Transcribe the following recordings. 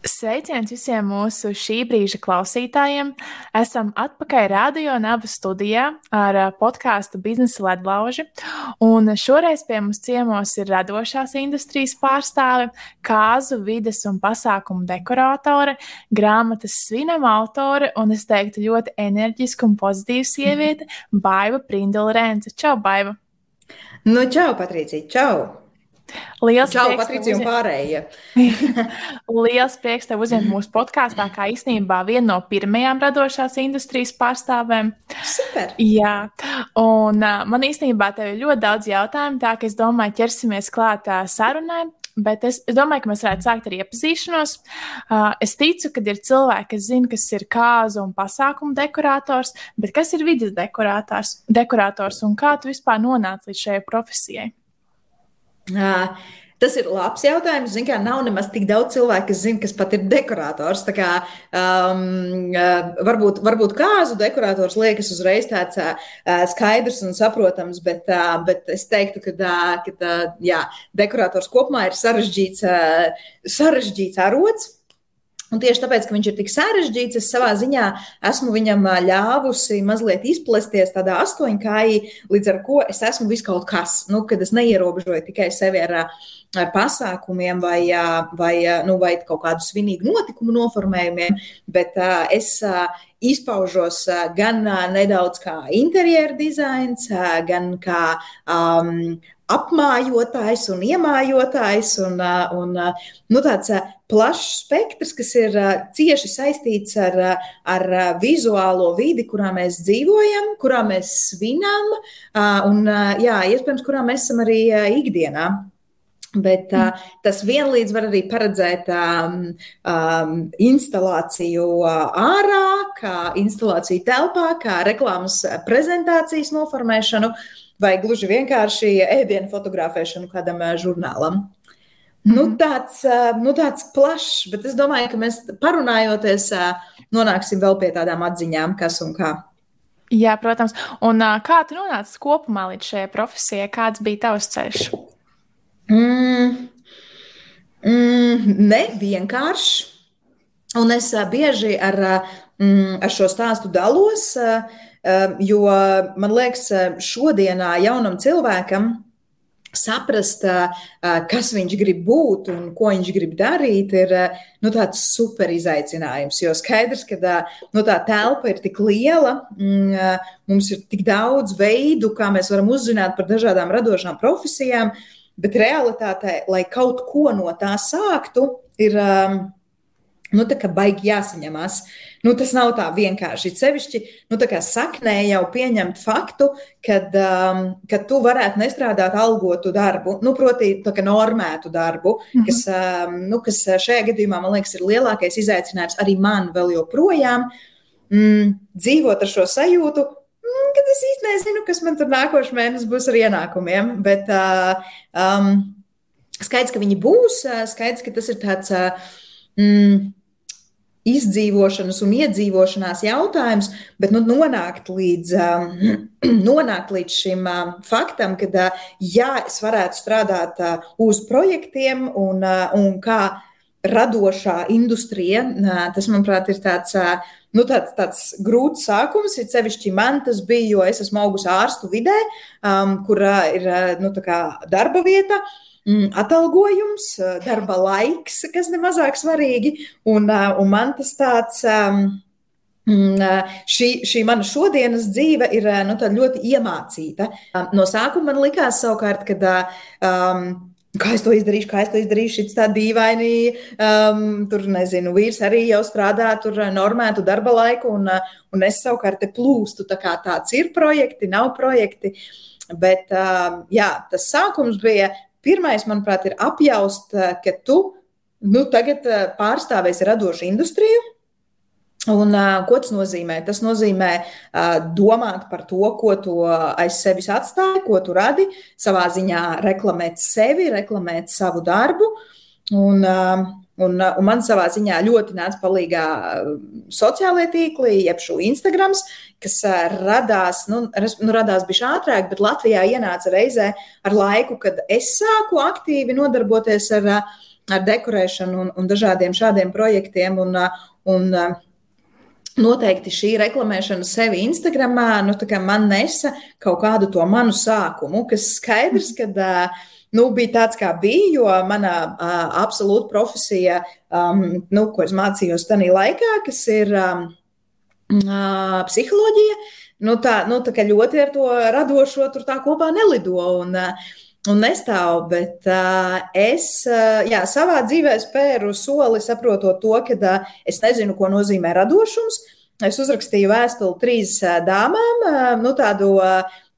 Sveiciens visiem mūsu šī brīža klausītājiem! Esam atpakaļ Radio Nava studijā ar podkāstu Biznesa ledlauži. Un šoreiz pie mums ciemos ir radošās industrijas pārstāve, kāzu, vides un pasākumu dekorātore, grāmatas svinama autore un es teiktu ļoti enerģiska un pozitīva sieviete - Baiva Prindula Rēnce. Čau, Baiva! Nu, čau, Patricija! Čau! Liels Čau, Patricija un pārējie. Liels prieks tev uzņemt mūsu podkāstā, kā īstenībā viena no pirmajām radošās industrijas pārstāvēm. Super! Jā, un uh, man īstenībā tev ir ļoti daudz jautājumu, tā ka es domāju, ķersimies klāt uh, sarunai. Bet es, es domāju, ka mēs varētu sākt ar iepazīšanos. Uh, es ticu, ka ir cilvēki, kas zina, kas ir kāzu un pasākumu dekorators, bet kas ir vidas dekorators, dekorators un kā tu vispār nonāci līdz šai profesijai? Tas ir labs jautājums. Zin, kā, nav nemaz tik daudz cilvēku, kas zina, kas pat ir dekorators. Tā kā, um, varbūt, varbūt kāzu dekorators liekas uzreiz tāds uh, skaidrs un saprotams, bet, uh, bet es teiktu, ka, uh, ka uh, jā, dekorators kopumā ir sarežģīts, uh, sarežģīts arots. Un tieši tāpēc, ka viņš ir tik sarežģīts, es savā ziņā esmu viņam ļāvusi mazliet izplesties tādā astoņkājī, līdz ar ko es esmu viskaut kas. Nu, kad es neierobežoju tikai sevi ar, ar pasākumiem vai, vai, nu, vai kaut kādu svinīgu notikumu noformējumiem, bet es izpaužos gan nedaudz kā interjeru dizains, gan kā um, apmājotājs un iemājotājs, un, un nu, tāds plašs spektrs, kas ir cieši saistīts ar, ar vizuālo vidi, kurā mēs dzīvojam, kurā mēs svinam, un jā, iespējams, kurā mēs esam arī ikdienā. Bet uh, tas vienlīdz var arī paredzēt um, um, instalāciju ārā, kā instalāciju telpā, kā reklāmas prezentācijas noformēšanu. Vai gluži vienkārši ēdienu fotografēšanu kādam žurnālam. Nu, mhm. tāds, nu, tāds plašs, bet es domāju, ka mēs parunājoties, nonāksim vēl pie tādām atziņām, kas un kā. Jā, protams. Un kā tu nonāci kopumā līdz šai profesijai? Kāds bija tavs ceļš? Mm, mm, ne vienkārši. Un es bieži ar, mm, ar šo stāstu dalos. Uh, jo man liekas, šodienā jaunam cilvēkam saprast, kas viņš grib būt un ko viņš grib darīt, ir nu, tāds super izaicinājums. Jo skaidrs, ka nu, tā telpa ir tik liela, mm, mums ir tik daudz veidu, kā mēs varam uzzināt par dažādām radošām profesijām, bet realitātē, lai kaut ko no tā sāktu, ir nu, baigi jāsaņemās. Nu, tas nav tā vienkārši. Sevišķi nu, saknē jau pieņemt faktu, kad, um, kad tu varētu nestrādāt algotu darbu, nu, proti, normētu darbu, mm -hmm. kas, um, nu, kas šajā gadījumā, man liekas, ir lielākais izaicinājums arī man vēl joprojām. Mm, dzīvot ar šo sajūtu, kad es īsti nezinu, kas man tur nākošais mēnesis būs ar ienākumiem. Bet uh, um, skaidrs, ka viņi būs, skaidrs, ka tas ir tāds. Uh, mm, izdzīvošanas un iedzīvošanās jautājums, bet nu, nonākt, līdz, um, nonākt līdz šim um, faktam, ka, uh, jā, es varētu strādāt uh, uz projektiem un, uh, un kā radošā industrija, tas, manuprāt, ir tāds. Uh, Nu, tāds, tāds grūts sākums, ir sevišķi man tas bija, jo es esmu augusi ārstu vidē, um, kur uh, ir uh, nu, darba vieta. Uh, Mm, atalgojums, darba laiks, kas nemazāk svarīgi. Un, un man tas tāds. Šī, šī mana šodienas dzīve ir nu, ļoti iemācīta. No sākuma man likās, savukārt, ka um, Kā es to izdarīšu, kā es to izdarīšu, šis tā dīvaini. Um, tur, nezinu, vīrs arī jau strādā, tur normētu darba laiku, un, un es savukārt te plūstu. Tā kā tāds ir projekti, nav projekti. Bet um, jā, tas sākums bija Pirmais, manuprāt, ir apjaust, eh, ka tu nu, tagad pārstāvēsi radošu industriju. Un, uh, ko tas nozīmē? Tas nozīmē uh, domāt par to, ko tu aiz sevis atstāji, ko tu radi, savā ziņā reklamēt sevi, reklamēt savu darbu. Un, Un, un man savā ziņā ļoti nāca palīdzīgā sociālajie tīkli, jeb šo Instagram, kas radās, nu, nu radās bija ātrāk, bet Latvijā ienāca reizē ar laiku, kad es sāku aktīvi nodarboties ar, ar dekorēšanu un, un dažādiem šādiem projektiem. Un, un, Noteikti šī reklamēšana sevi Instagramā nu, man nesa kaut kādu to manu sākumu, kas skaidrs, ka uh, nu, bija tāds, kā bija, jo mana uh, absolūta profesija, um, nu, ko es mācījos tajā laikā, kas ir um, uh, psiholoģija, nu, tā, nu, tā ļoti ar to radošo tur tā kopā nelido. Un, uh, un nestāv. Bet uh, es uh, jā, savā dzīvē spēru soli, saprotot to, ka uh, es nezinu, ko nozīmē radošums. Es uzrakstīju vēstuli trīs dāmām, nu, tādu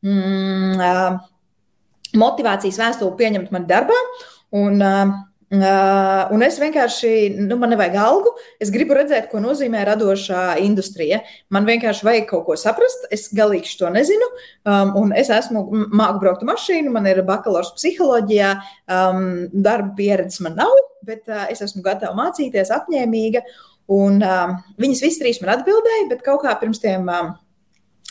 mm, motivācijas vēstuli pieņemt mani darbā. Un, uh, Uh, un es vienkārši, nu, man nevajag algu. Es gribu redzēt, ko nozīmē radošā industrija. Man vienkārši vajag kaut ko saprast. Es galīgi to nezinu. Um, un es esmu māku braukt mašīnu, man ir bakalaurs psiholoģijā, um, darba pieredzes man nav, bet uh, es esmu gatava mācīties, apņēmīga. Un um, viņas visas trīs man atbildēja, bet kaut kā pirms tiem. Um,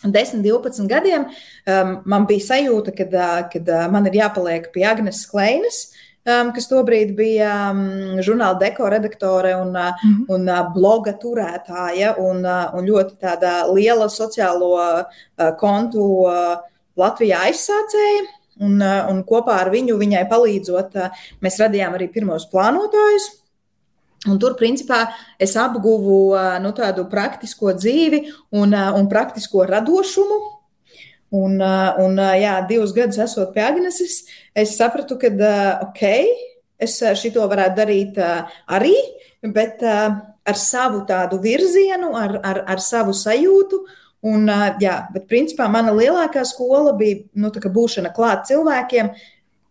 10, 12 gadiem um, man bija sajūta, ka uh, man ir jāpaliek pie Agnēs Kleinas, um, kas tobrīd bija um, žurnāla deko redaktore un, mm -hmm. un uh, bloga turētāja un, uh, un ļoti tāda liela sociālo uh, kontu uh, Latvijā aizsācēja. Un, uh, un kopā ar viņu, viņai palīdzot, uh, mēs radījām arī pirmos plānotājus. Un tur, principā, es apguvu uh, nu, tādu praktisko dzīvi un, uh, un praktisko radošumu, Un, uh, un uh, jā, divus gadus esot pie Agneses, es sapratu, ka uh, ok, es šito varētu darīt arī, bet ar savu tādu virzienu, ar, ar, ar savu sajūtu. Un, jā, bet principā mana lielākā skola bija nu, būšana klāt cilvēkiem,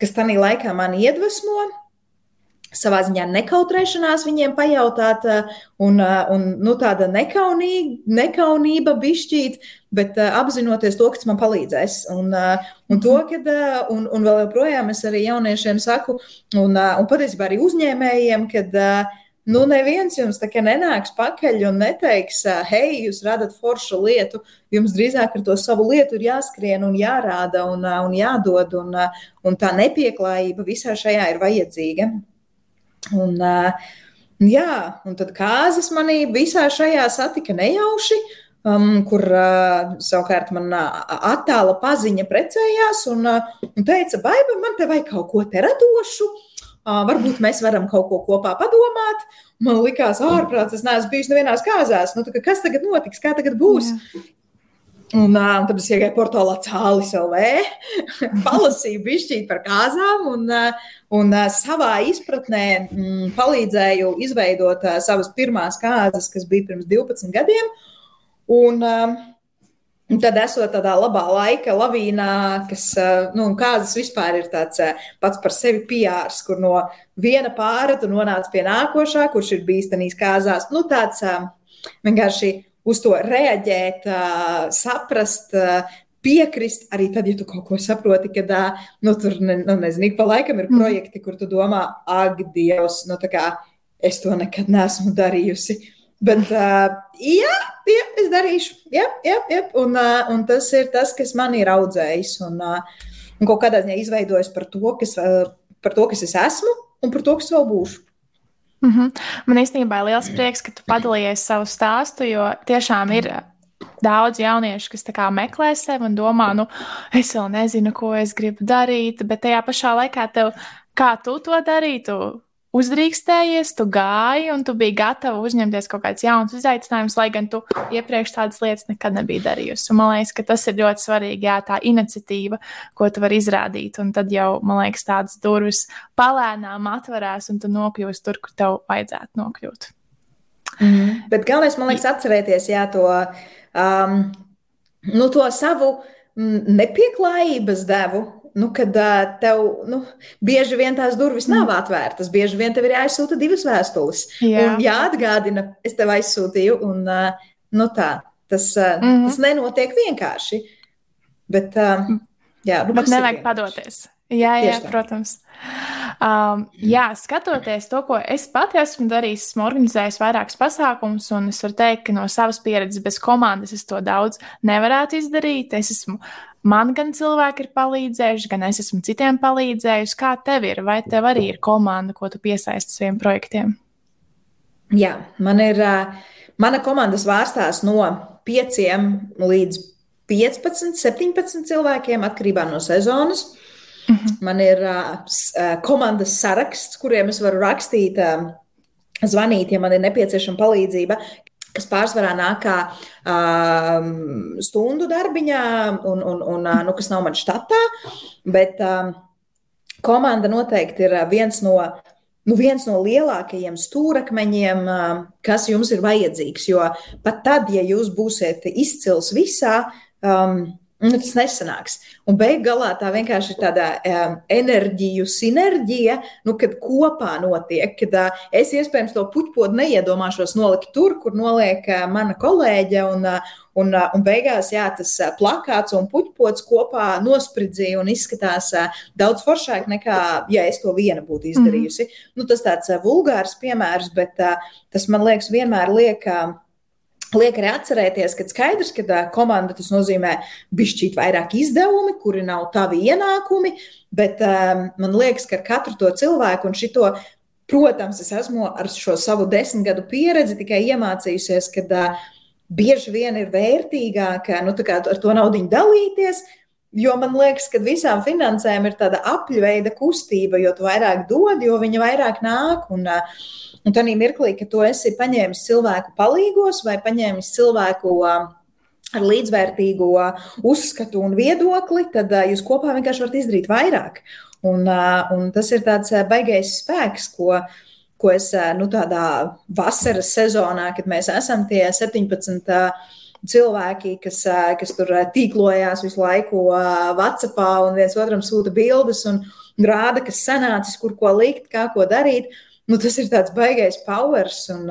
kas tajā laikā mani iedvesmo, savā ziņā nekautrēšanās viņiem pajautāt, un, un nu, tāda nekaunība, nekaunība bišķīt, bet uh, apzinoties to, kas man palīdzēs. Un, un to, kad, un, un vēl joprojām es arī jauniešiem saku, un, un patiesībā arī uzņēmējiem, kad nu, neviens jums tā kā nenāks pakaļ un neteiks, hei, jūs radat foršu lietu. Jums drīzāk ar to savu lietu ir jāskrien un jārāda un, un jādod, un, un tā nepieklājība visā šajā ir vajadzīga. Un, uh, jā, un tad kāzas manī visā šajā satika nejauši. Uh, um, kur uh, savukārt manā attāla paziņa precējās un, uh, un teica, Baiba, man te vajag kaut ko te radošu. Uh, varbūt mēs varam kaut ko kopā padomāt. Man likās, ārprāts, es neesmu bijis nevienās kāzās. Nu, kā, kas tagad notiks, kā tagad būs? Jā. Un, uh, tad es iegāju portālā Cālis LV, palasīju bišķīt par kāzām un, uh, un uh, savā izpratnē mm, palīdzēju izveidot uh, savas pirmās kāzas, kas bija pirms 12 gadiem. Uh, Un, um, Un tad, esot tādā labā laika lavīnā, kas, uh, nu, kādas vispār ir tāds uh, pats par sevi piārs, kur no viena pāra tu nonāc pie nākošā, kurš ir bijis tenīs kāzās. Nu, tāds vienkārši uz to reaģēt, saprast, piekrist, arī tad, ja tu kaut ko saproti, kad, nu, tur, nu, nezinu, pa laikam ir mm. projekti, kur tu domā, ak, Dievs, nu, tā kā es to nekad neesmu darījusi. Bet, uh, jā, jā, es darīšu. Jā, jā, jā. Un, uh, un tas ir tas, kas man ir audzējis un, uh, un kaut kādā ziņā izveidojis par to, kas, uh, par to, kas es esmu un par to, kas vēl būšu. Mm -hmm. Man īstenībā ir liels prieks, ka tu padalījies savu stāstu, jo tiešām ir daudz jauniešu, kas meklē sevi un domā, nu, es vēl nezinu, ko es gribu darīt, bet tajā pašā laikā tev, kā tu to darītu, uzdrīkstējies, tu gāji un tu biji gatava uzņemties kaut kādus jaunus izaicinājumus, lai gan tu iepriekš tādas lietas nekad nebija darījusi. Un man liekas, ka tas ir ļoti svarīgi, jā, tā iniciatīva, ko tu vari izrādīt. Un tad jau, man liekas, tādas durvis palēnām atverās un tu nokļūsi tur, kur tev vajadzētu nokļūt. Mm. Bet galvenais, man liekas, atcerēties jā, to, um, nu, to savu mm, nepieklājības devu nu, kad tev nu, bieži vien tās durvis nav mm. atvērtas, bieži vien tev ir jāizsūta divas vēstules. Jā. Un jāatgādina, es tev aizsūtīju, un nu, tā, tas, mm -hmm. tas nenotiek vienkārši. Bet, uh, jā, nu, Bet nevajag vienkārši? padoties. Jā, jā, protams. Um, jā, skatoties to, ko es pati esmu darījis, esmu organizējis vairākus pasākumus, un es varu teikt, ka no savas pieredzes bez komandas es to daudz nevarētu izdarīt. Es esmu, man gan cilvēki ir palīdzējuši, gan es esmu citiem palīdzējusi. Kā tev ir? Vai tev arī ir komanda, ko tu piesaisti saviem projektiem? Jā, man ir. Mana komanda svārstās no 5 līdz 15, 17 cilvēkiem atkarībā no sezonas. -hmm. Man ir uh, komandas saraksts, kuriem es varu rakstīt, uh, zvanīt, ja man ir nepieciešama palīdzība, kas pārsvarā nāk kā uh, stundu darbiņā, un, un, un nu, kas nav man štatā. Bet uh, komanda noteikti ir viens no. Nu, viens no lielākajiem stūrakmeņiem, kas jums ir vajadzīgs. Jo pat tad, ja jūs būsiet izcils visā, um, Nu, tas nesanāks. Un beig galā tā vienkārši ir tāda um, enerģiju sinerģija, nu, kad kopā notiek, kad uh, es iespējams to puķpodu neiedomāšos nolikt tur, kur noliek uh, mana kolēģe. Un, uh, un, uh, un beigās jā, tas uh, plakāts un puķpods kopā nosprindzīja un izskatās uh, daudz foršāk nekā, ja es to viena būtu izdarījusi. Mm. Nu, tas tāds uh, vulgārs piemērs, bet uh, tas man liekas vienmēr liek. Uh, Liek arī atcerēties, ka skaidrs, ka komanda tas nozīmē bišķīt vairāk izdevumi, kuri nav tavi ienākumi, bet um, man liekas, ka ar katru to cilvēku un šito, protams, es esmu ar šo savu desmit gadu pieredzi tikai iemācījusies, ka uh, bieži vien ir vērtīgāk nu, ar to naudu dalīties, Jo man liekas, ka visām finansēm ir tāda apļveida kustība, jo vairāk dod, jo viņa vairāk nāk. Un, uh, Un tādā mirklī, kad tu esi paņēmis cilvēku palīgos vai paņēmis cilvēku ar līdzvērtīgu uzskatu un viedokli, tad jūs kopā vienkārši varat izdarīt vairāk. Un, un tas ir tāds baigais spēks, ko, ko es nu, tādā vasaras sezonā, kad mēs esam tie 17 cilvēki, kas, kas tur tīklojās visu laiku WhatsApp un viens otram sūta bildes un rāda, kas sanācis, kur ko likt, kā ko darīt nu, tas ir tāds baigais powers. Un,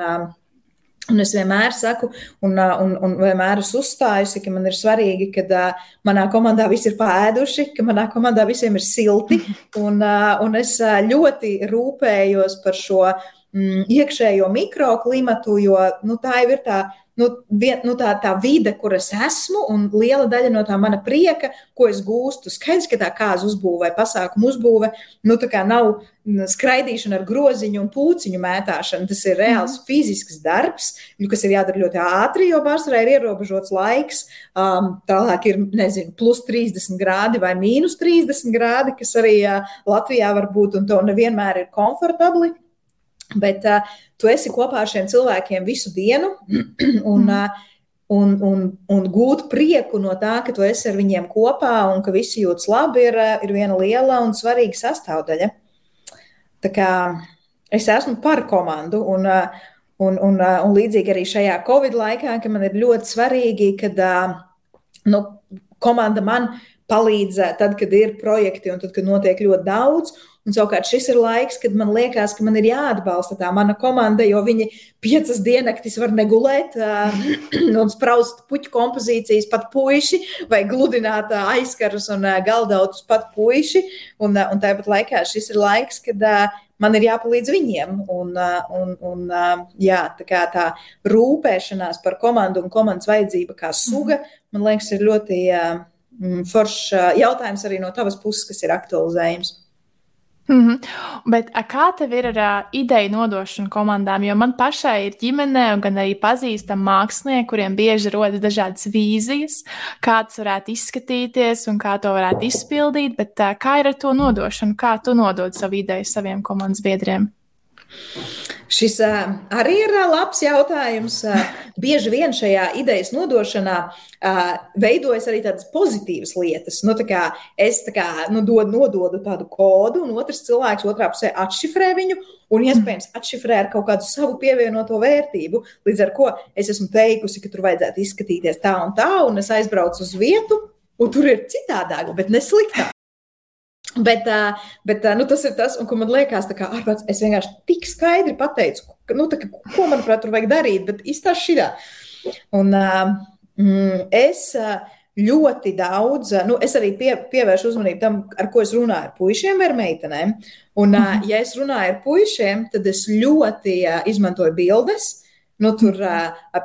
Un es vienmēr saku, un, un, un vienmēr esmu uzstājusi, ka man ir svarīgi, ka uh, manā komandā visi ir pāēduši, ka manā komandā visiem ir silti. Un, uh, un es uh, ļoti rūpējos par šo mm, iekšējo mikroklimatu, jo nu, tā jau ir tā nu, vien, nu, tā, tā vide, kur es esmu, un liela daļa no tā mana prieka, ko es gūstu. Skaidrs, ka tā kāza uzbūve vai pasākuma uzbūve nu, nav skraidīšana ar groziņu un pūciņu mētāšana. Tas ir reāls mm. fizisks darbs, kas ir jādara ļoti ātri, jo pārsvarā ir ierobežots laiks. Um, tālāk ir, nezinu, plus 30 grādi vai mīnus 30 grādi, kas arī uh, Latvijā var būt, un to nevienmēr ir komfortabli. Bet uh, tu esi kopā ar šiem cilvēkiem visu dienu un, uh, un, un, un gūt prieku no tā, ka tu esi ar viņiem kopā un ka visi jūtas labi, ir, ir viena liela un svarīga sastāvdaļa. Tā kā es esmu par komandu. Un, un, un, un līdzīgi arī šajā Covid laikā, ka man ir ļoti svarīgi, ka nu, komanda man palīdz tad, kad ir projekti un tad, kad notiek ļoti daudz. Un savukārt šis ir laiks, kad man liekas, ka man ir jāatbalsta tā mana komanda, jo viņi piecas diennaktis var negulēt uh, un spraust puķu kompozīcijas pat puiši vai gludināt uh, aizkarus un uh, galdautus pat puiši. Un, uh, un tāpat laikā šis ir laiks, kad uh, man ir jāpalīdz viņiem. Un, un, un, jā, tā, tā rūpēšanās par komandu un komandas vajadzība kā suga, man liekas, ir ļoti foršs jautājums arī no tavas puses, kas ir aktualizējams. Mm -hmm. Bet kā tev ir ar uh, ideju nodošanu komandām? Jo man pašai ir ģimene, gan arī pazīstami mākslinieki, kuriem bieži rodas dažādas vīzijas, kā tas varētu izskatīties un kā to varētu izpildīt. Bet uh, kā ir ar to nodošanu? Kā tu nodod savu ideju saviem komandas biedriem? Šis arī ir labs jautājums. Bieži vien šajā idejas nodošanā veidojas arī tādas pozitīvas lietas. Nu, kā es kā, nu, dod, nododu tādu kodu, un otrs cilvēks otrā pusē atšifrē viņu, un iespējams atšifrē ar kaut kādu savu pievienoto vērtību. Līdz ar to es esmu teikusi, ka tur vajadzētu izskatīties tā un tā, un es aizbraucu uz vietu, un tur ir citādāk, bet ne sliktāk. Bet, bet nu, tas ir tas, ko man liekas, ka ārpus es vienkārši tik skaidri pateicu, ka, nu, tā, ko manuprāt tur vajag darīt, bet izstāst šī. Un mm, es ļoti daudz, nu, es arī pie, pievēršu uzmanību tam, ar ko es runāju ar puišiem vai meitenēm. Un, mhm. ja es runāju ar puišiem, tad es ļoti izmantoju bildes. Nu, tur,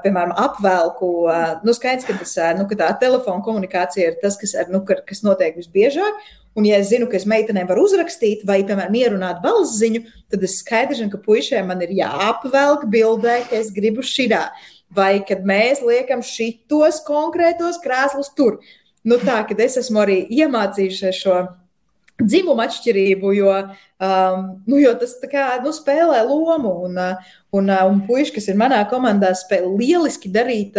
piemēram, apvelku. Nu, skaidrs, ka, tas, nu, ka tā telefona komunikācija ir tas, kas, nu, kas notiek visbiežāk. Un, ja es zinu, ka es meitenēm varu uzrakstīt vai, piemēram, ierunāt balss ziņu, tad es skaidri zinu, ka puišiem man ir jāapvelk bildē, ka es gribu šitā vai kad mēs liekam šitos konkrētos krēslus tur. Nu, tā, kad es esmu arī iemācījušies šo dzimumu atšķirību, jo, um, nu, jo tas kā, nu, spēlē lomu. Un, un, un puiši, kas ir manā komandā, spēj lieliski darīt,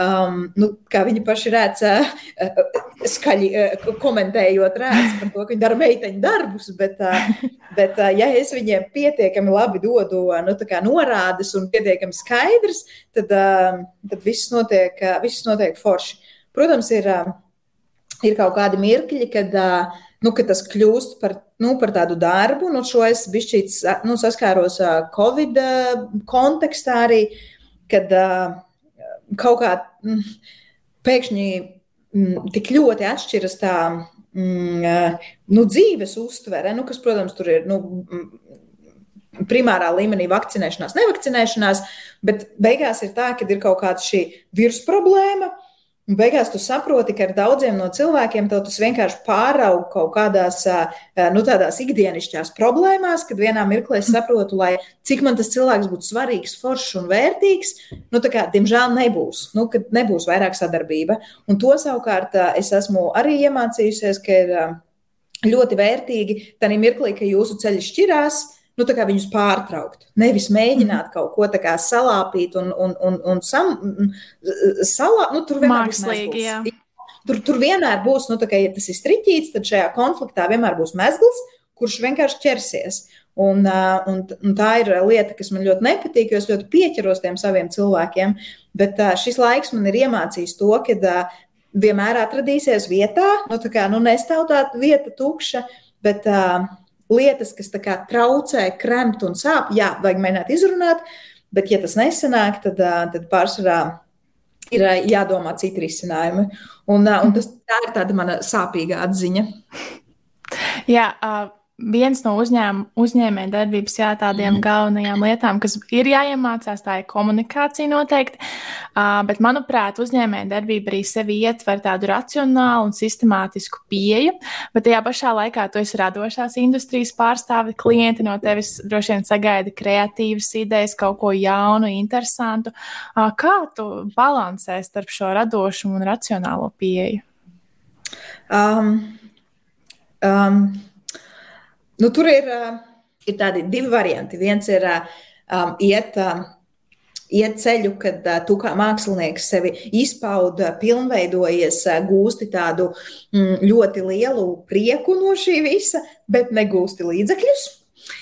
um, nu, kā viņi paši redz, uh, skaļi uh, komentējot, redz par to, ka viņi dara meiteņu darbus. Bet, uh, bet uh, ja es viņiem pietiekami labi dodu nu, norādes un pietiekami skaidrs, tad, uh, tad viss, notiek, uh, viss notiek forši. Protams, ir, uh, ir kaut kādi mirkļi, kad. Uh, nu, tas kļūst par, nu, par tādu darbu. Nu, šo es bišķīt, nu, saskāros Covid kontekstā arī, kad kaut kā mm, pēkšņi mm, tik ļoti atšķiras tā mm, nu, dzīves uztvere, nu, kas, protams, tur ir. Nu, primārā līmenī vakcinēšanās, nevakcinēšanās, bet beigās ir tā, ka ir kaut kāda šī virsmas problēma, uh, Un beigās tu saproti, ka ar daudziem no cilvēkiem tas vienkārši pārauga kaut kādās nu, tādās ikdienišķās problēmās, kad vienā mirklī es saprotu, lai cik man tas cilvēks būtu svarīgs, foršs un vērtīgs, nu, kā, diemžēl nebūs, nu, kad nebūs vairāk sadarbība. Un to savukārt es esmu arī iemācījusies, ka ir ļoti vērtīgi tajā mirklī, ka jūsu ceļi šķirās nu, viņus pārtraukt. Nevis mēģināt mhm. kaut ko tādu salāpīt un, un, un, un sam, salā, nu, tur vienmēr Mākslīgi, būs. Tur, tur vienmēr būs, nu, kā, ja tas ir striķīts, tad šajā konfliktā vienmēr būs mezgls, kurš vienkārši ķersies. Un, un, un tā ir lieta, kas man ļoti nepatīk, jo es ļoti pieķeros tiem saviem cilvēkiem. Bet šis laiks man ir iemācījis to, ka vienmēr atradīsies vietā, nu, tā kā nu, nestāv tā vieta tukša, bet uh, lietas, kas traucē, kremt un sāp, jā, vajag mēģināt izrunāt, bet, ja tas nesanāk, tad, tad pārsvarā ir jādomā citi risinājumi. Un, un tas, tā ir tāda mana sāpīga atziņa. Jā, uh, viens no uzņēm, uzņēmēja darbības jā, tādiem mm. galvenajām lietām, kas ir jāiemācās, tā ir komunikācija noteikti. Uh, bet, manuprāt, uzņēmēja darbība arī sevi ietver tādu racionālu un sistemātisku pieeju, bet tajā pašā laikā tu esi radošās industrijas pārstāve. Klienti no tevis droši vien sagaida kreatīvas idejas, kaut ko jaunu, interesantu. Uh, kā tu balansē starp šo radošumu un racionālo pieeju? Um, um, Nu, tur ir, ir tādi divi varianti. Viens ir um, iet. Um, iet ceļu, kad uh, tu kā mākslinieks sevi izpauda, pilnveidojies, uh, gūsti tādu mm, ļoti lielu prieku no šī visa, bet negūsti līdzekļus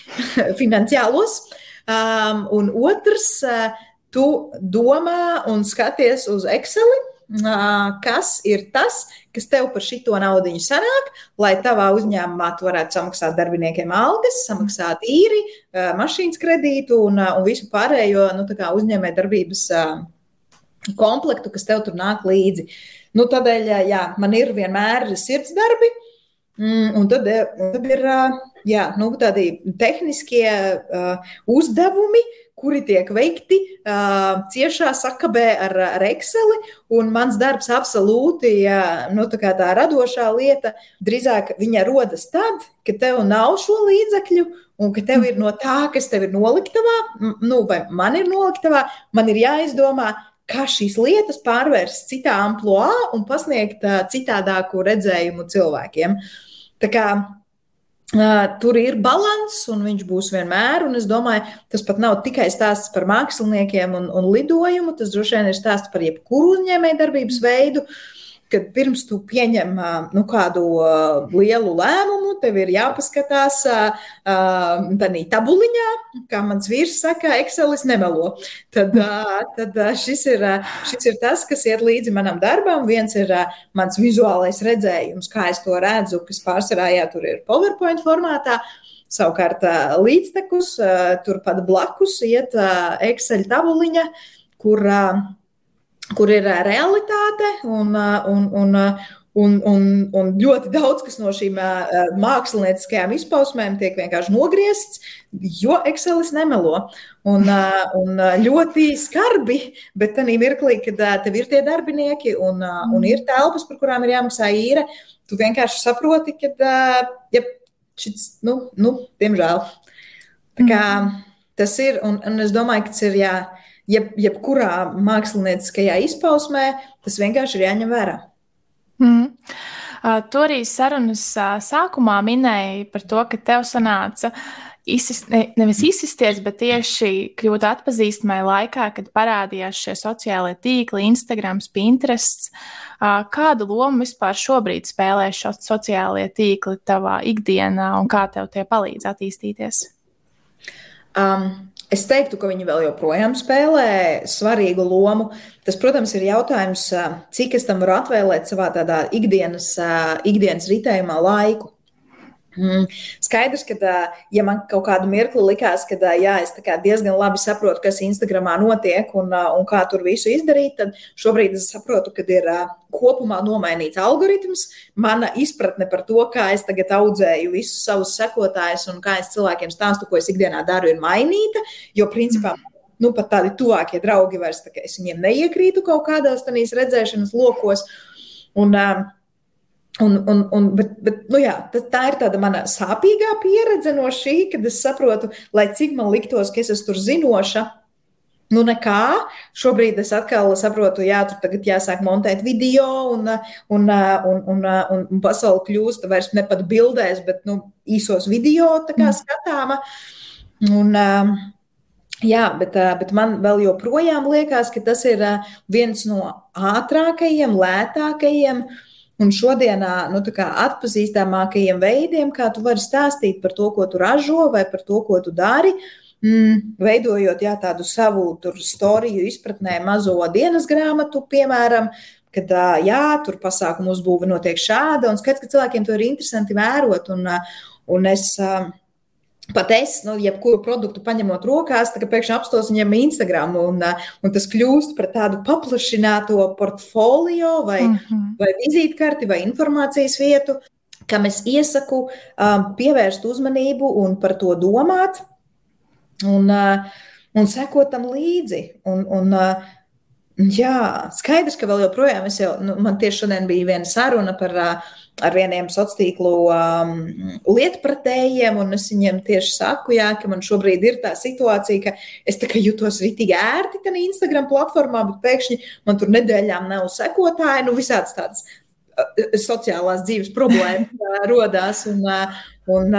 finansiālos. Um, un otrs, uh, tu domā un skaties uz Excel kas ir tas, kas tev par šito naudu sanāk, lai tavā uzņēmumā tu varētu samaksāt darbiniekiem algas, samaksāt īri, mašīnas kredītu un, un visu pārējo nu, uzņēmē darbības komplektu, kas tev tur nāk līdzi. Nu, tādēļ jā, man ir vienmēr sirds darbi. Mm, un tad, un tad ir jā, nu, tādi tehniskie uzdevumi, kuri tiek veikti uh, ciešā sakabē ar, ar Excel. Mans darbs absolūti, uh, nu, tā, tā radošā lieta, drīzāk viņa rodas tad, kad tev nav šo līdzekļu. Un ka tev ir no tā, kas tev ir noliktavā, nu, vai man ir noliktavā, man ir jāizdomā, kā šīs lietas pārvērst citā amplitūdā un pasniegt uh, citādāku redzējumu cilvēkiem. Tā kā tur ir līdzsvars, un viņš būs vienmēr. Es domāju, tas pat nav tikai stāsts par māksliniekiem un, un lidojumu. Tas droši vien ir stāsts par jebkuru uzņēmējdarbības veidu. Uh, kad pirms tu pieņem nu, kādu lielu lēmumu, tev ir jāpaskatās tādā tabuliņā, kā mans vīrs saka, Excelis nemelo. Tad, tad šis, ir, šis ir tas, kas iet līdzi manam darbam. Viens ir mans vizuālais redzējums, kā es to redzu, kas pārsvarā jā, tur ir PowerPoint formātā. Savukārt līdztekus, turpat blakus iet Excel tabuliņa, kur kur ir realitāte un, un, un, Un, un, un ļoti daudz kas no šīm mākslinieckajām izpausmēm tiek vienkārši nogriezts, jo Excelis nemelo. Un, un ļoti skarbi, bet tā mirklī, kad tev ir tie darbinieki un, un ir telpas, par kurām ir jāmaksā īre, tu vienkārši saproti, ka ja šis, nu, nu, diemžēl. Tā kā tas ir, un, un es domāju, ka tas ir jā, jeb, jebkurā mākslinieckajā izpausmē, tas vienkārši ir jāņem vērā. Mm. Uh, tu arī sarunas uh, sākumā minēji par to, ka tev sanāca izsist, ne, nevis izsisties, bet tieši kļūt atpazīstamai laikā, kad parādījās šie sociālie tīkli, Instagram, Pinterest. Uh, kādu lomu vispār šobrīd spēlē šo sociālie tīkli tavā ikdienā un kā tev tie palīdz attīstīties? Um, Es teiktu, ka viņi vēl joprojām spēlē svarīgu lomu. Tas, protams, ir jautājums, cik es tam varu atvēlēt savā tādā ikdienas, ikdienas ritējumā laiku. Mm. Skaidrs, ka, ja man kaut kādu mirkli likās, ka jā, es diezgan labi saprotu, kas Instagramā notiek un, un kā tur visu izdarīt, tad šobrīd es saprotu, ka ir kopumā nomainīts algoritms. Mana izpratne par to, kā es tagad audzēju visus savus sekotājus un kā es cilvēkiem stāstu, ko es ikdienā daru, ir mainīta. Jo, principā, nu, pat tādi tuvākie draugi vairs, tā es viņiem neiekrītu kaut kādās redzēšanas lokos. Un, uh, Un, un, un, bet, bet, nu jā, tā ir tāda mana sāpīgā pieredze no šī, kad es saprotu, lai cik man liktos, ka es esmu tur zinoša. Nu, nekā. Šobrīd es atkal saprotu, jā, tur tagad jāsāk montēt video, un, un, un, un, un, un pasaule kļūst vairs ne pat bildēs, bet nu, īsos video mm. skatāma. Un, jā, bet, bet man vēl joprojām liekas, ka tas ir viens no ātrākajiem, lētākajiem Un šodienā nu, atpazīstamākajiem veidiem, kā tu vari stāstīt par to, ko tu ražo vai par to, ko tu dari, mm, veidojot jā, tādu savu storiju izpratnē, mazo dienas grāmatu, piemēram, kad jā, tur pasākumu uzbūve notiek šāda, un skats, ka cilvēkiem to ir interesanti vērot. Un, un es, Pat es, nu, jebkuru produktu paņemot rokās, tad pēkšņi apstos viņam Instagram, un, un tas kļūst par tādu paplašināto portfolio vai, mm -hmm. vai vizītkarti vai informācijas vietu, kam es iesaku um, pievērst uzmanību un par to domāt un, uh, un sekot tam līdzi. Un, un, uh, jā, skaidrs, ka vēl joprojām es jau, nu, man tieši šodien bija viena saruna par uh, ar vieniem sociālo tīklu um, lietpratējiem, un es viņiem tieši saku, jā, ka man šobrīd ir tā situācija, ka es jutos rītīgi ērti tajā Instagram platformā, bet pēkšņi man tur nedēļām nav sekotāji, nu visādas tādas uh, sociālās dzīves problēmas uh, rodās. Un, uh, Un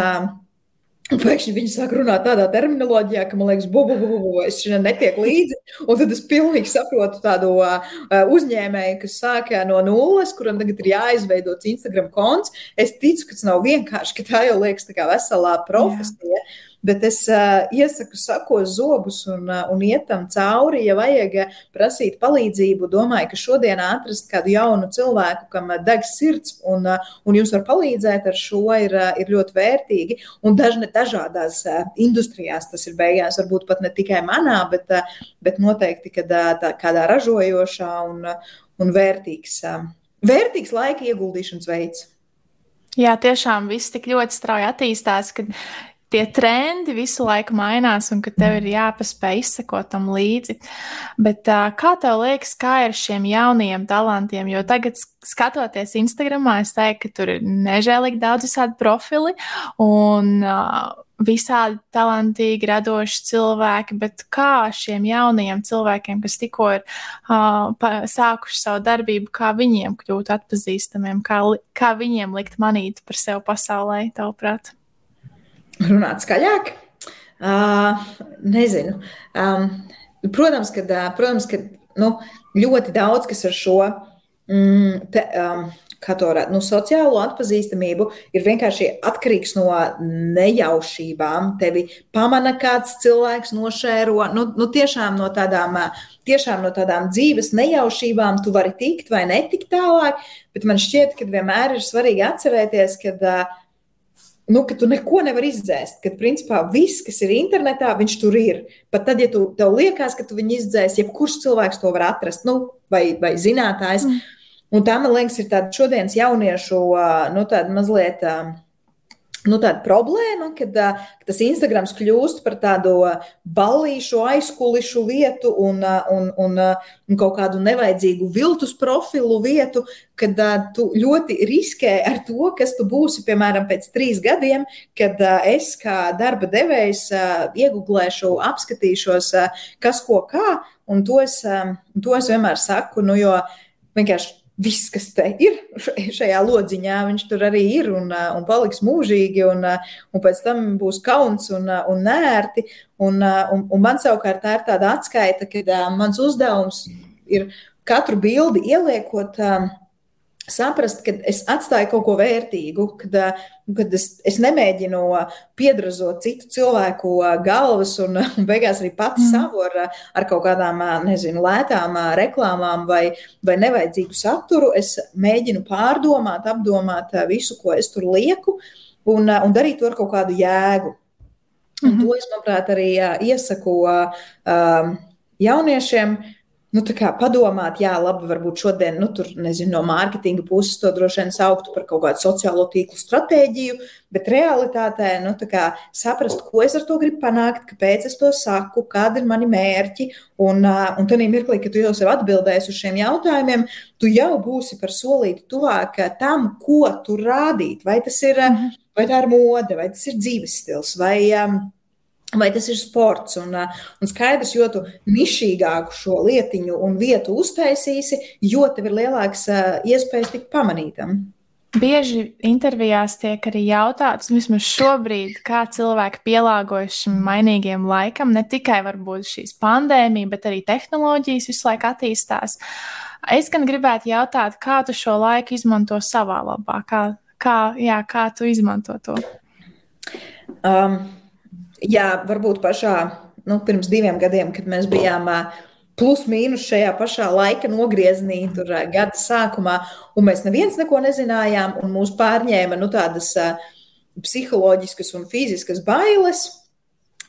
pēkšņi viņi sāk runāt tādā terminoloģijā, ka man liekas, bubu, bubu, bubu, es šeit netieku līdzi. Un tad es pilnīgi saprotu tādu uh, uzņēmēju, kas sāka no nulles, kuram tagad ir jāizveido Instagram konts. Es ticu, ka tas nav vienkārši, ka tā jau liekas tā kā veselā profesija. Jā. Bet es uh, iesaku sakot zobus un, uh, un iet tam cauri, ja vajag prasīt palīdzību. Domāju, ka šodien atrast kādu jaunu cilvēku, kam deg sirds un, uh, un jums var palīdzēt ar šo, ir, uh, ir ļoti vērtīgi. Un dažne, dažādās uh, industrijās tas ir beigās, varbūt pat ne tikai manā, bet, uh, bet noteikti kad, uh, tā, kādā ražojošā un, uh, un vērtīgs, uh, vērtīgs laika ieguldīšanas veids. Jā, tiešām viss tik ļoti strauji attīstās, ka tie trendi visu laiku mainās un ka tev ir jāpaspēj izsekot tam līdzi. Bet uh, kā tev liekas, kā ir šiem jaunajiem talantiem? Jo tagad, skatoties Instagramā, es teiktu, ka tur ir nežēlīgi daudz visādi profili un uh, visādi talantīgi, radoši cilvēki, bet kā šiem jaunajiem cilvēkiem, kas tikko ir uh, sākuši savu darbību, kā viņiem kļūt atpazīstamiem, kā, kā viņiem likt manīt par sevi pasaulē, tavuprāt? Runāt skaļāk? Uh, nezinu. Um, protams, ka, protams, ka nu, ļoti daudz kas ar šo mm, te, um, varētu, nu, sociālo atpazīstamību ir vienkārši atkarīgs no nejaušībām. Tevi pamana kāds cilvēks, nošēro. Nu, nu, tiešām, no tādām, tiešām no tādām dzīves nejaušībām tu vari tikt vai netikt tālāk. Bet man šķiet, ka vienmēr ir svarīgi atcerēties, ka uh, nu, ka tu neko nevari izdzēst. Kad principā viss, kas ir internetā, viņš tur ir. Pat tad, ja tu, tev liekas, ka tu viņu izdzēsi, jebkurš cilvēks to var atrast, nu, vai, vai zinātājs. Mm. Un tā, man liekas, ir tāda šodienas jauniešu, nu, tāda mazliet. Uh, nu, tāda problēma, kad, ka tas Instagrams kļūst par tādu ballīšu, aizkulišu vietu un, un, un, un kaut kādu nevajadzīgu viltus profilu vietu, kad tu ļoti riskē ar to, kas tu būsi, piemēram, pēc trīs gadiem, kad es kā darba devējs iegūlēšu, apskatīšos, kas ko kā, un to es, to es vienmēr saku, nu, jo vienkārši viss, kas te ir šajā lodziņā, viņš tur arī ir un, un paliks mūžīgi, un, un pēc tam būs kauns un, un nērti. Un, un, un man savukārt tā ir tāda atskaita, ka mans uzdevums ir katru bildi ieliekot saprast, ka es atstāju kaut ko vērtīgu, kad, kad es, es nemēģinu piedrazot citu cilvēku galvas un, un beigās arī pati mm. savu ar, ar kaut kādām, nezinu, lētām reklāmām vai, vai nevajadzīgu saturu. Es mēģinu pārdomāt, apdomāt visu, ko es tur lieku un, un darīt to ar kaut kādu jēgu. Un mm -hmm. to es, manuprāt, arī iesaku jauniešiem Nu, tā kā padomāt, jā, labi, varbūt šodien, nu, tur, nezinu, no mārketinga puses to droši vien sauktu par kaut kādu sociālo tīklu stratēģiju, bet realitātē, nu, kā saprast, ko es ar to gribu panākt, kāpēc es to saku, kādi ir mani mērķi, un, un tad mirklī, kad tu jau sev atbildēsi uz šiem jautājumiem, tu jau būsi par solīti tuvāk tam, ko tu rādīt, vai tas ir, mhm. vai tā ir mode, vai tas ir dzīves stils, vai um, Vai tas ir sports? Un, un skaidrs, jo tu nišīgāku šo lietiņu un vietu uztaisīsi, jo tev ir lielāks iespējas tikt pamanītam. Bieži intervijās tiek arī jautāts, vismaz šobrīd, kā cilvēki pielāgojas šim mainīgajam laikam. Ne tikai varbūt šīs pandēmija, bet arī tehnoloģijas visu laiku attīstās. Es gan gribētu jautāt, kā tu šo laiku izmanto savā labā, kā, kā, jā, kā tu izmanto to? Um, Jā, varbūt pašā nu, pirms diviem gadiem, kad mēs bijām plus mīnus šajā pašā laika nogriezienī, tur gada sākumā, un mēs neviens neko nezinājām, un mūs pārņēma nu, tādas psiholoģiskas un fiziskas bailes.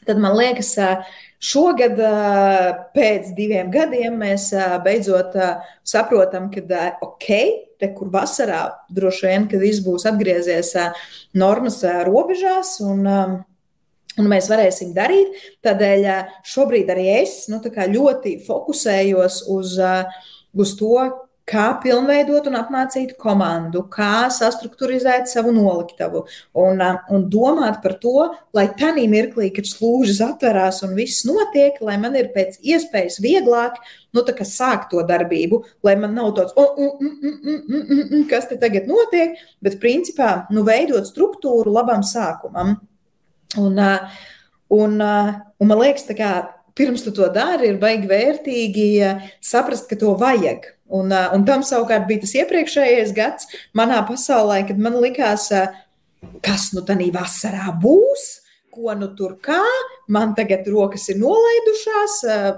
Tad man liekas, šogad pēc diviem gadiem mēs beidzot saprotam, ka ok, te, kur vasarā droši vien, kad viss būs atgriezies normas robežās un Un mēs varēsim darīt. Tādēļ šobrīd arī es nu, ļoti fokusējos uz, uz to, kā pilnveidot un apmācīt komandu, kā sastruktūrizēt savu noliktavu un, un domāt par to, lai tādā mirklī, kad slūžas atverās un viss notiek, lai man ir pēc iespējas vieglāk nu, sākt to darbību, lai man nav tāds, oh, mm, mm, mm, kas te tagad notiek, bet principā nu, veidot struktūru labam sākumam. Un, un, un man liekas, ka pirms tu to dari, ir baigi vērtīgi saprast, ka to vajag. Un, un tam savukārt bija tas iepriekšējais gads manā pasaulē, kad man likās, kas nu tādā vasarā būs ko nu tur kā. Man tagad rokas ir nolaidušās,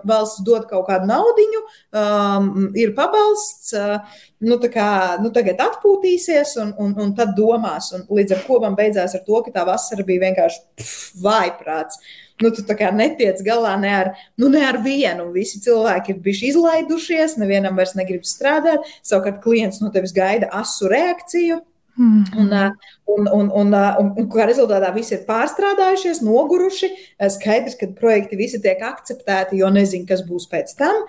valsts dod kaut kādu naudu, um, ir pabalsts, uh, nu, kā, nu, tagad atpūtīsies un, un, un tad domās. Un līdz ar to man beidzās ar to, ka tā vasara bija vienkārši vājprāts. Nu, tu tā kā netiec galā ne ar, nu, ne ar vienu. Visi cilvēki ir bijuši izlaidušies, nevienam vairs negrib strādāt. Savukārt klients no tevis gaida asu reakciju. Mm. Un, un, un, un, un, un kā rezultātā visi ir pārstrādājušies, noguruši. Skaidrs, ka projekti visi tiek akceptēti, jo nezinu, kas būs pēc tam.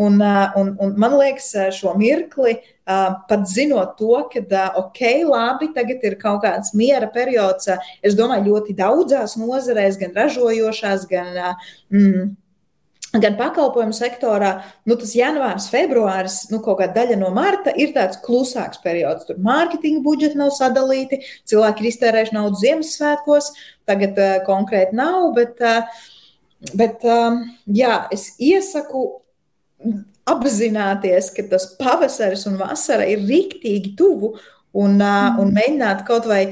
Un, un, un man liekas, šo mirkli, pat zinot to, ka ok, labi, tagad ir kaut kāds miera periods, es domāju, ļoti daudzās nozarēs, gan ražojošās, gan. Mm, Gan pakalpojumu sektorā, nu, tas janvārs, februāris, nu, kaut kāda daļa no marta ir tāds klusāks periods. Tur mārketinga budžeti nav sadalīti, cilvēki ir iztērējuši naudu Ziemassvētkos, tagad uh, konkrēti nav, bet, uh, bet um, jā, es iesaku apzināties, ka tas pavasaris un vasara ir rīktīgi tuvu un, uh, un mēģināt kaut vai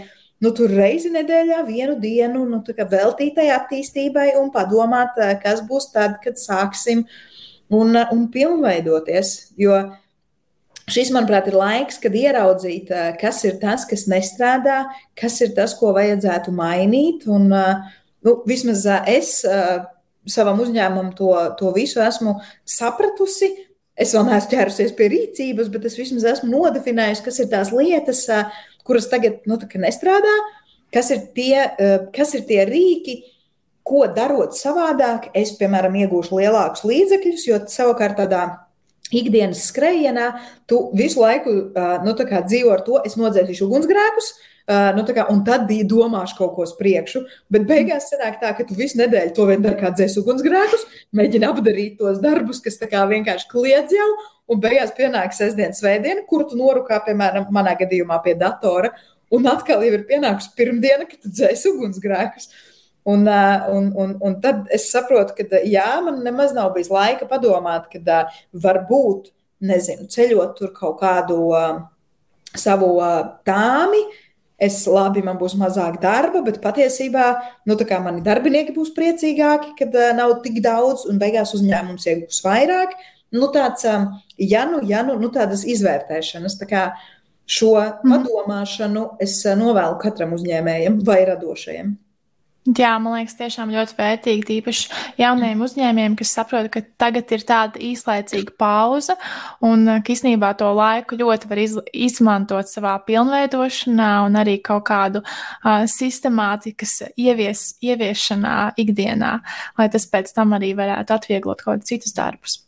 nu, tur reizi nedēļā vienu dienu nu, veltītai attīstībai un padomāt, kas būs tad, kad sāksim un, un pilnveidoties. Jo Šis, manuprāt, ir laiks, kad ieraudzīt, kas ir tas, kas nestrādā, kas ir tas, ko vajadzētu mainīt. Un, nu, vismaz es savam uzņēmumam to, to visu esmu sapratusi. Es vēl neesmu ķērusies pie rīcības, bet es vismaz esmu nodefinējusi, kas ir tās lietas, kuras tagad nu, nestrādā, kas ir, tie, kas ir tie rīki, ko darot savādāk, es, piemēram, iegūšu lielākus līdzekļus, jo savukārt tādā ikdienas skrejienā tu visu laiku nu, dzīvo ar to, es nodzēsīšu ugunsgrēkus. Uh, nu, kā, un tad domāšu kaut ko uz priekšu. Bet beigās sanāk tā, ka tu visu nedēļu to vien dari kā dzēs ugunsgrēkus, mēģini apdarīt tos darbus, kas vienkārši kliedz jau, un beigās pienāk sestdiena, svētdiena, kuru tu norūkā, piemēram, manā gadījumā pie datora. Un atkal jau ir pienākusi pirmdiena, kad tu dzēs ugunsgrēkus. Uh, Un, un, un, un tad es saprotu, ka jā, man nemaz nav bijis laika padomāt, ka varbūt, nezinu, ceļot tur kaut kādu savu tāmi. Es labi, man būs mazāk darba, bet patiesībā nu, mani darbinieki būs priecīgāki, kad uh, nav tik daudz, un beigās uzņēmums iegūs vairāk. Nu, tāds, ja nu, ja nu, nu tādas izvērtēšanas, tā kā šo mhm. padomāšanu es novēlu katram uzņēmējam vai radošajam. Jā, man liekas, tiešām ļoti vērtīgi, tīpaši jauniem uzņēmējiem, kas saprot, ka tagad ir tāda īslaicīga pauze, un ka īsnībā to laiku ļoti var iz, izmantot savā pilnveidošanā un arī kaut kādu uh, sistemātikas ievies, ieviešanā ikdienā, lai tas pēc tam arī varētu atvieglot kaut kādus citus darbus.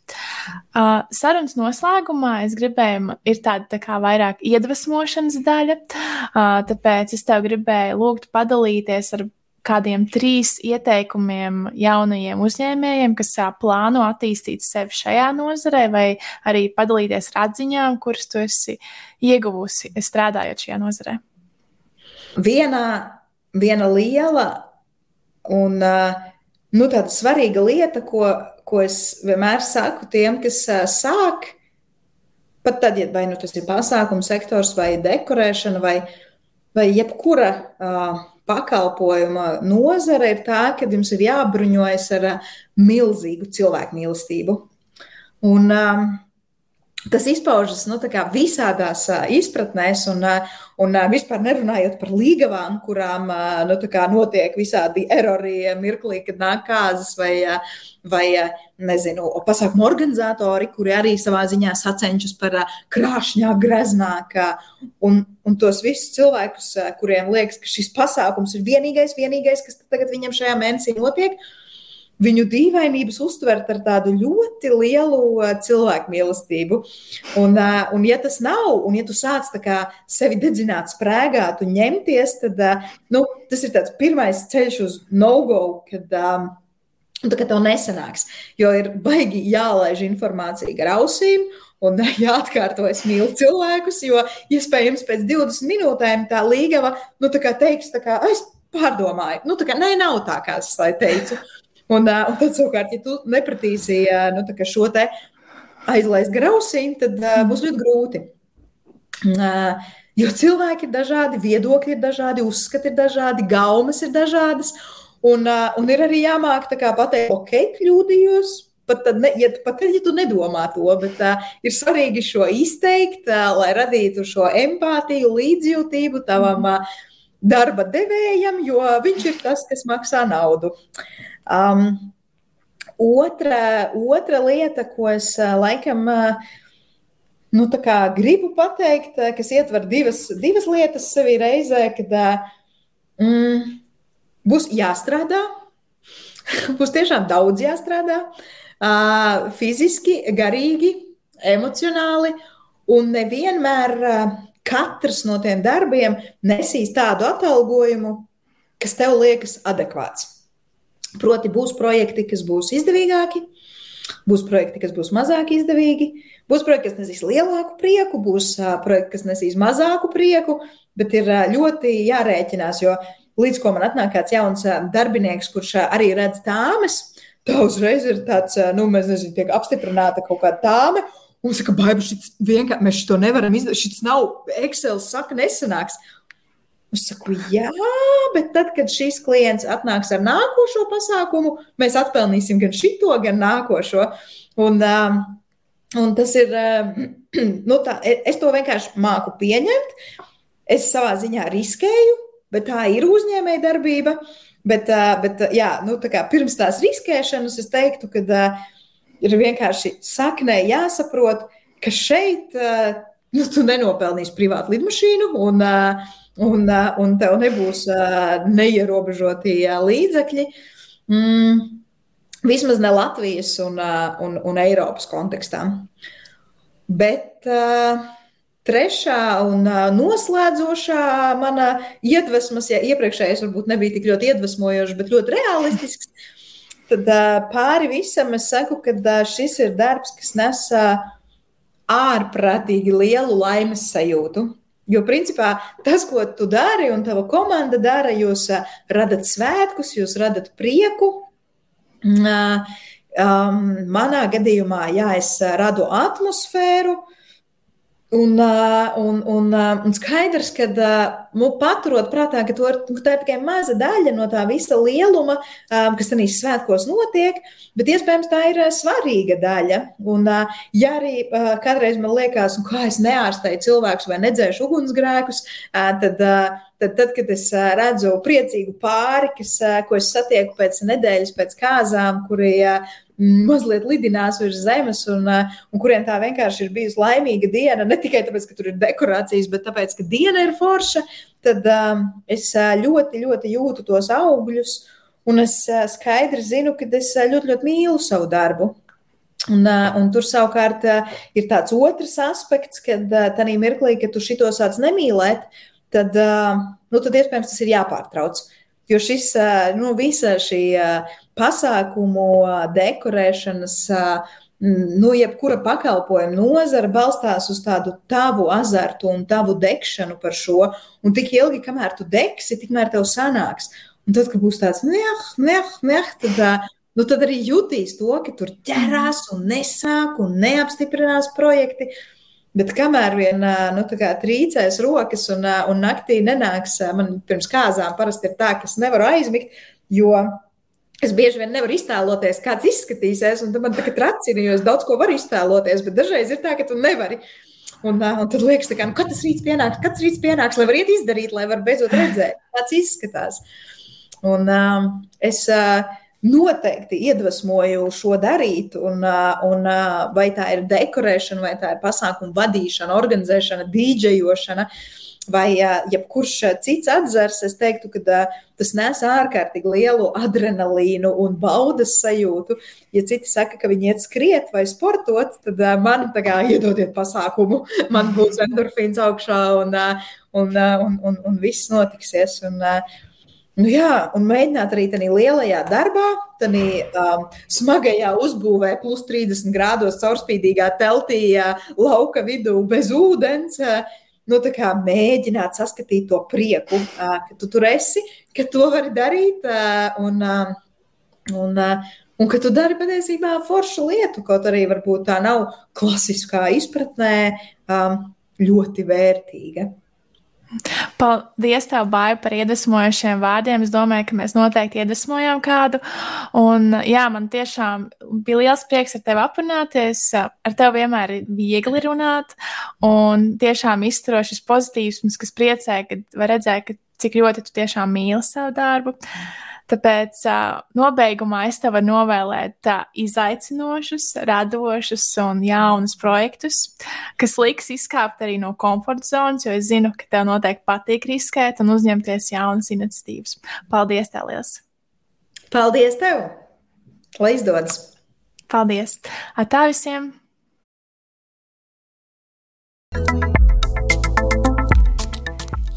Uh, sarunas noslēgumā es gribēju, ir tāda tā kā vairāk iedvesmošanas daļa, uh, tāpēc es tev gribēju lūgt padalīties ar kādiem trīs ieteikumiem jaunajiem uzņēmējiem, kas plāno attīstīt sevi šajā nozarē, vai arī padalīties ar atziņām, kuras tu esi ieguvusi strādājot šajā nozarē? Viena, viena liela un nu, tāda svarīga lieta, ko, ko es vienmēr saku tiem, kas sāk, pat tad, ja vai nu tas ir pasākumu sektors, vai dekorēšana, vai, vai jebkura uh, pakalpojuma nozare ir tā, ka jums ir jābruņojas ar uh, milzīgu cilvēku mīlestību. Un, um, Tas izpaužas nu, visādās izpratnēs, un, un vispār nerunājot par līgavām, kurām nu, notiek visādi erori mirklī, kad nāk kāzas vai, vai nezinu, pasākumu organizatori, kuri arī savā ziņā sacenšas par uh, krāšņāk, greznāk. Uh, un, un tos visus cilvēkus, kuriem liekas, ka šis pasākums ir vienīgais, vienīgais kas tagad viņam šajā mēnesī notiek, uh, viņu dīvainības uztvert ar tādu ļoti lielu uh, cilvēku mīlestību. Un, uh, un ja tas nav, un ja tu sāc sevi dedzināt, sprēgāt un ņemties, tad uh, nu, tas ir pirmais ceļš uz no-go, kad um, tā kā tev nesanāks. Jo ir baigi jālaiž informācija gar ausīm. Un jāatkārto, es mīlu cilvēkus, jo iespējams pēc 20 minūtēm tā līgava nu, tā teiks, tā kā, es pārdomāju. Nu, tā kā nē, nav tā, kā es teicu. Un, un tad, savukārt, ja tu nepratīsi nu, šo te aizlaist grausīm, tad uh, būs ļoti grūti. Uh, jo cilvēki ir dažādi, viedokļi ir dažādi, uzskati ir dažādi, gaumas ir dažādas. Un, uh, un ir arī jāmāk pateikt, ok, kļūdījos. Pat tad, ne, ja, pat tad, ja tu nedomā to, bet uh, ir svarīgi šo izteikt, uh, lai radītu šo empātiju, līdzjūtību tavam uh, darba devējam, jo viņš ir tas, kas maksā naudu. Uh, Um, otra, otra lieta, ko es uh, laikam uh, nu, gribu pateikt, uh, kas ietver divas, divas lietas sevī reizē, kad mm, būs jāstrādā, būs tiešām daudz jāstrādā, fiziski, garīgi, emocionāli, un nevienmēr katrs no tiem darbiem nesīs tādu atalgojumu, kas tev liekas adekvāts. Proti, būs projekti, kas būs izdevīgāki, būs projekti, kas būs mazāk izdevīgi, būs projekti, kas nesīs lielāku prieku, būs projekti, kas nesīs mazāku prieku, bet ir ļoti jārēķinās, jo līdz ko man atnāk kāds jauns darbinieks, kurš arī redz tāmes, tā uzreiz ir tāds, nu, mēs nezinām, tiek apstiprināta kaut kāda tāme. Un saka, baidu, šis vienkārši mēs to nevaram izdarīt. Šis nav Excel, saka, nesanāks. Es saku, jā, bet tad, kad šis klients atnāks ar nākošo pasākumu, mēs atpelnīsim gan šito, gan nākošo. Un, um, Un tas ir, nu, tā, es to vienkārši māku pieņemt. Es savā ziņā riskēju, bet tā ir uzņēmēja darbība. Bet, bet jā, nu, tā pirms tās riskēšanas es teiktu, ka ir vienkārši saknē jāsaprot, ka šeit nu, tu nenopelnīsi privātu lidmašīnu, un, un, un tev nebūs neierobežoti līdzekļi. Mm, vismaz ne Latvijas un, un, un Eiropas kontekstā. Bet uh, Trešā un noslēdzošā mana iedvesmas, ja iepriekšējais varbūt nebija tik ļoti iedvesmojošs, bet ļoti realistisks, tad pāri visam es saku, ka šis ir darbs, kas nes ārprātīgi lielu laimes sajūtu. Jo, principā, tas, ko tu dari un tava komanda dara, jūs radat svētkus, jūs radat prieku. Um, manā gadījumā, jā, es radu atmosfēru, Un, un, un, un skaidrs, ka nu, paturot prātā, ka ir, tā ir tikai maza daļa no tā visa lieluma, kas tajā svētkos notiek, bet iespējams tā ir svarīga daļa. Un, ja arī kādreiz man liekas, kā es neārstēju cilvēkus vai nedzēšu ugunsgrēkus, tad, tad, tad, kad es redzu priecīgu pāri, kas, ko es satieku pēc nedēļas, pēc kāzām, kuri mazliet lidinās virs zemes, un, eh, un kuriem tā vienkārši ir bijusi laimīga diena. Ne tikai tāpēc, ka tur ir dekorācijas, bet tāpēc, ka diena ir forša, tad um, es eh, ļoti, ļoti jūtu tos augļus, un es skaidri zinu, ka es ļoti, ļoti mīlu savu darbu. Un, un tur savukārt ir tāds otrs aspekts, kad tajā mirklī, kad tu šito sāc nemīlēt, tad, nu, tad iespējams tas ir jāpārtrauc. Jo šis, nu, visa šī pasākumu dekorēšanas, nu, jebkura pakalpojuma nozara balstās uz tādu tavu azartu un tavu degšanu par šo. Un tik ilgi, kamēr tu degsi, tikmēr tev sanāks. Un tad, kad būs tāds meh, meh, meh, tad, nu, tad arī jutīs to, ka tur ķerās un nesāk un neapstiprinās projekti. Bet kamēr vien nu, trīcēs rokas un, un naktī nenāks, man pirms kāzām parasti ir tā, ka es nevaru aizmigt, jo Es bieži vien nevaru iztēloties, kāds izskatīsies, un man tā kā tracina, jo es daudz ko varu iztēloties, bet dažreiz ir tā, ka tu nevari. Un, un tad liekas, ka nu, katrs rīts pienāks, katrs rīts pienāks, lai varētu izdarīt, lai varētu beidzot redzēt, kāds izskatās. Un um, es uh, noteikti iedvesmoju šo darīt, un, uh, un uh, vai tā ir dekorēšana, vai tā ir pasākuma vadīšana, organizēšana, dīdžejošana. Uh, vai jebkurš cits atzars, es teiktu, ka tas nes ārkārtīgi lielu adrenalīnu un baudas sajūtu. Ja citi saka, ka viņi iet skriet vai sportot, tad man tā kā iedodiet pasākumu, man būs endorfīns augšā un, un, un, un, un viss notiksies. Un, Nu jā, un mēģināt arī tādā lielajā darbā, tādā um, smagajā uzbūvē, plus 30 grādos caurspīdīgā teltī, lauka vidū bez ūdens. Uh, nu, mēģināt saskatīt to prieku, ka tu tur esi, ka to vari darīt. Un, un, un ka tu dari patiesībā foršu lietu, kaut arī varbūt tā nav klasiskā izpratnē ļoti vērtīga. Paldies, tev, Bāja, par iedvesmojošiem vārdiem. Es domāju, ka mēs noteikti iedvesmojām kādu. Un, jā, man tiešām bija liels prieks ar tevi aprunāties. Ar tevi vienmēr ir viegli runāt. Un tiešām izturošs pozitīvs, kas priecē, kad var redzēt, ka cik ļoti tu tiešām mīli savu darbu. Uh, Tāpēc nobeigumā es tev varu novēlēt izaicinošus, radošus un jaunus projektus, kas liks izkāpt arī no komforta zonas, jo es zinu, ka tev noteikti patīk riskēt un uzņemties jaunas iniciatīvas. Paldies, tev liels! Paldies tev! Lai izdodas! Paldies! Atā visiem!